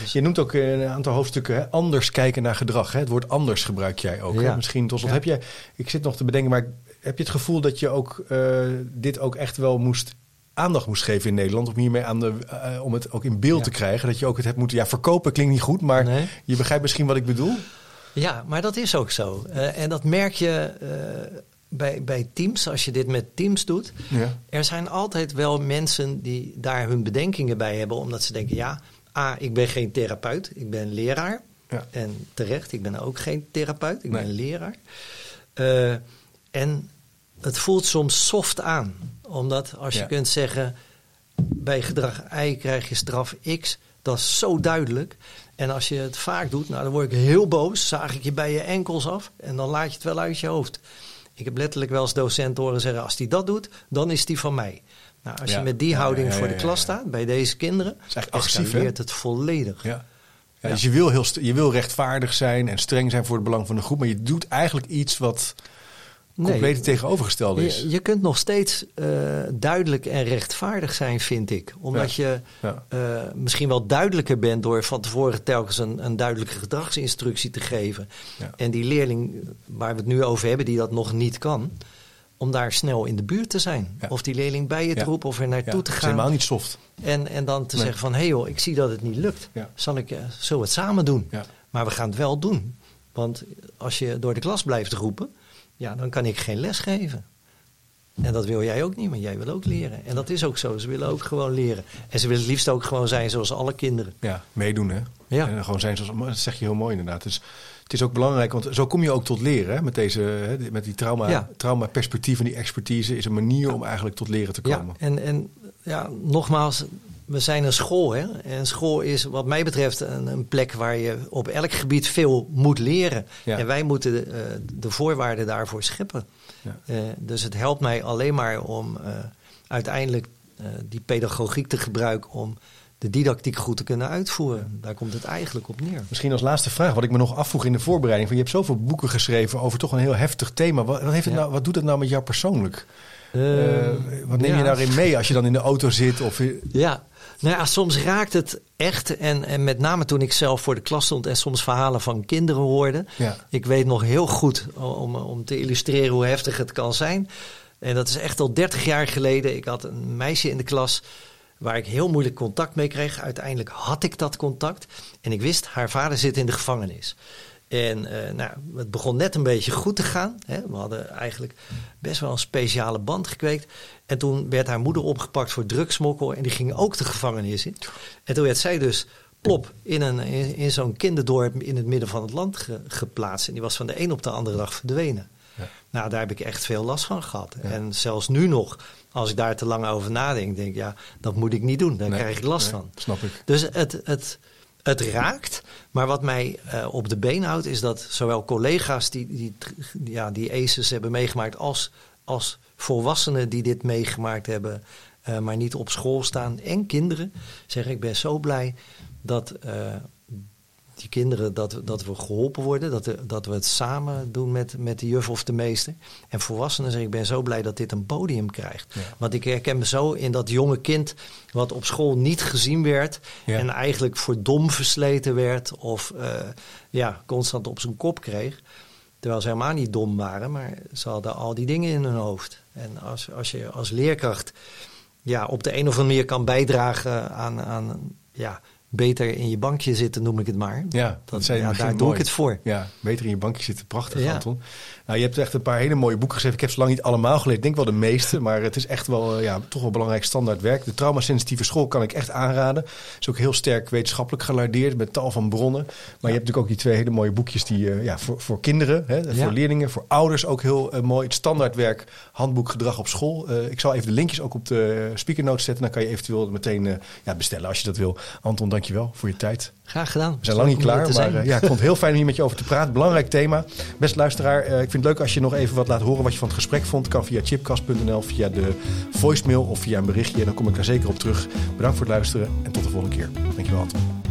S1: Dus je noemt ook een aantal hoofdstukken hè, anders kijken naar gedrag. Hè? Het woord anders gebruik jij ook.
S2: Ja.
S1: Hè? Misschien tot slot. Heb je, ik zit nog te bedenken, maar heb je het gevoel dat je ook uh, dit ook echt wel moest aandacht moest geven in Nederland om hiermee aan de, uh, om het ook in beeld ja. te krijgen dat je ook het hebt moeten ja verkopen klinkt niet goed maar
S2: nee.
S1: je begrijpt misschien wat ik bedoel
S2: ja maar dat is ook zo uh, en dat merk je bij, bij teams als je dit met teams doet
S1: ja.
S2: er zijn altijd wel mensen die daar hun bedenkingen bij hebben omdat ze denken ja a ik ben geen therapeut ik ben leraar
S1: ja.
S2: en terecht ik ben ook geen therapeut ik
S1: Nee.
S2: ben leraar en het voelt soms soft aan. Omdat als je kunt zeggen, bij gedrag Y krijg je straf X, dat is zo duidelijk. En als je het vaak doet, nou, dan word ik heel boos, zaag ik je bij je enkels af en dan laat je het wel uit je hoofd. Ik heb letterlijk wel als docent horen zeggen, als die dat doet, dan is die van mij. Nou, als
S1: Ja.
S2: je met die houding voor de klas staat, bij deze kinderen,
S1: is agressief,
S2: escaleert het volledig.
S1: ja. Dus je wil, heel je wil rechtvaardig zijn en streng zijn voor het belang van de groep, maar je doet eigenlijk iets wat
S2: Nee.
S1: compleet het tegenovergestelde is.
S2: Je, je kunt nog steeds eh, duidelijk en rechtvaardig zijn, vind ik. Omdat je
S1: Ja.
S2: eh, misschien wel duidelijker bent door van tevoren telkens een, een duidelijke gedragsinstructie te geven.
S1: Ja.
S2: En die leerling waar we het nu over hebben, die dat nog niet kan, om daar snel in de buurt te zijn.
S1: Ja.
S2: Of die leerling bij je te
S1: Ja.
S2: roepen of er
S1: Ja,
S2: naartoe te
S1: is
S2: gaan.
S1: helemaal niet soft.
S2: En, en dan te
S1: Nee.
S2: zeggen van, hé hey joh, ik zie dat het niet lukt. Zal ik, eh, zullen we het samen doen? Maar we gaan het wel doen. Want als je door de klas blijft roepen, ja, dan kan ik geen les geven. En dat wil jij ook niet, maar jij wil ook leren. En dat is ook zo. Ze willen ook gewoon leren. En ze willen het liefst ook gewoon zijn zoals alle kinderen.
S1: Ja, meedoen hè.
S2: Ja.
S1: En gewoon zijn zoals, dat zeg je heel mooi inderdaad. Dus het is ook belangrijk, want zo kom je ook tot leren. Hè? Met, deze, met die trauma,
S2: Ja.
S1: trauma perspectief en die expertise is een manier om eigenlijk tot leren te
S2: Ja,
S1: komen.
S2: en, en ja, nogmaals, we zijn een school. Hè? En school is wat mij betreft een, een plek waar je op elk gebied veel moet leren.
S1: Ja.
S2: En wij moeten de, eh, de voorwaarden daarvoor scheppen.
S1: Ja.
S2: Eh, dus het helpt mij alleen maar om eh, uiteindelijk die pedagogiek te gebruiken om de didactiek goed te kunnen uitvoeren. Daar komt het eigenlijk op neer.
S1: Misschien als laatste vraag, wat ik me nog afvroeg in de voorbereiding. Van, je hebt zoveel boeken geschreven over toch een heel heftig thema. Wat, wat, heeft het
S2: Ja.
S1: nou, wat doet het nou met jou persoonlijk?
S2: Eh,
S1: Eh, wat neem
S2: ja.
S1: je daarin mee als je dan in de auto zit? Of,
S2: Ja, nou ja, soms raakt het echt. En, en met name toen ik zelf voor de klas stond en soms verhalen van kinderen hoorde.
S1: Ja.
S2: Ik weet nog heel goed om, om te illustreren hoe heftig het kan zijn. En dat is echt al 30 jaar geleden. Ik had een meisje in de klas waar ik heel moeilijk contact mee kreeg. Uiteindelijk had ik dat contact. En ik wist, haar vader zit in de gevangenis. En eh, nou, het begon net een beetje goed te gaan. Hè. We hadden eigenlijk best wel een speciale band gekweekt. En toen werd haar moeder opgepakt voor drugsmokkel. En die ging ook de gevangenis in. En toen werd zij dus plop in, een, in, zo'n kinderdorp in het midden van het land ge- geplaatst. En die was van de een op de andere dag verdwenen. Nou, daar heb ik echt veel last van gehad.
S1: Ja.
S2: En zelfs nu nog, als ik daar te lang over nadenk, denk ik, ja, dat moet ik niet doen. Daar
S1: Nee,
S2: krijg ik last
S1: nee,
S2: van.
S1: Snap ik.
S2: Dus het, het, het raakt. Maar wat mij eh, op de been houdt, is dat zowel collega's die, die, ja, die ACEs hebben meegemaakt, als, als volwassenen die dit meegemaakt hebben, eh, maar niet op school staan, en kinderen, zeggen: Ik ben zo blij dat. eh, die kinderen, dat, dat we geholpen worden. Dat, we- dat we het samen doen met, met de juf of de meester. En volwassenen zeggen, ik ben zo blij dat dit een podium krijgt.
S1: Ja.
S2: Want ik herken me zo in dat jonge kind wat op school niet gezien werd.
S1: Ja.
S2: En eigenlijk voor dom versleten werd. Of eh, ja, constant op zijn kop kreeg. Terwijl ze helemaal niet dom waren, maar ze hadden al die dingen in hun hoofd. En als, als je als leerkracht ja, op de een of andere manier kan bijdragen aan, aan ja, beter in je bankje zitten, noem ik het maar.
S1: Ja,
S2: dat, ja,
S1: begin
S2: daar doe ik het voor.
S1: Ja, beter in je bankje zitten. Prachtig,
S2: Ja.
S1: Anton. Nou, je hebt echt een paar hele mooie boeken geschreven. Ik heb ze lang niet allemaal gelezen. Ik denk wel de meeste. Maar het is echt wel, eh, ja, toch wel belangrijk standaard werk. De traumasensitieve school kan ik echt aanraden. Is ook heel sterk wetenschappelijk gelardeerd met tal van bronnen. Maar je hebt natuurlijk ook die twee hele mooie boekjes die, eh, ja, voor, voor kinderen, hè,
S2: Ja.
S1: voor leerlingen, voor ouders ook heel eh, mooi. Het standaardwerk handboek gedrag op school. Ik zal even de linkjes ook op de speaker notes zetten. Dan kan je eventueel meteen ja, bestellen als je dat wil. Anton, dankjewel voor je tijd.
S2: Graag gedaan.
S1: We zijn lang niet klaar, maar eh, ja, ik vond het heel fijn om hier met je over te praten. Belangrijk thema. Best luisteraar, eh, ik vind het leuk als je nog even wat laat horen wat je van het gesprek vond. Kan via chipcast.nl, via de voicemail of via een berichtje. En dan kom ik daar zeker op terug. Bedankt voor het luisteren en tot de volgende keer. Dankjewel Anton.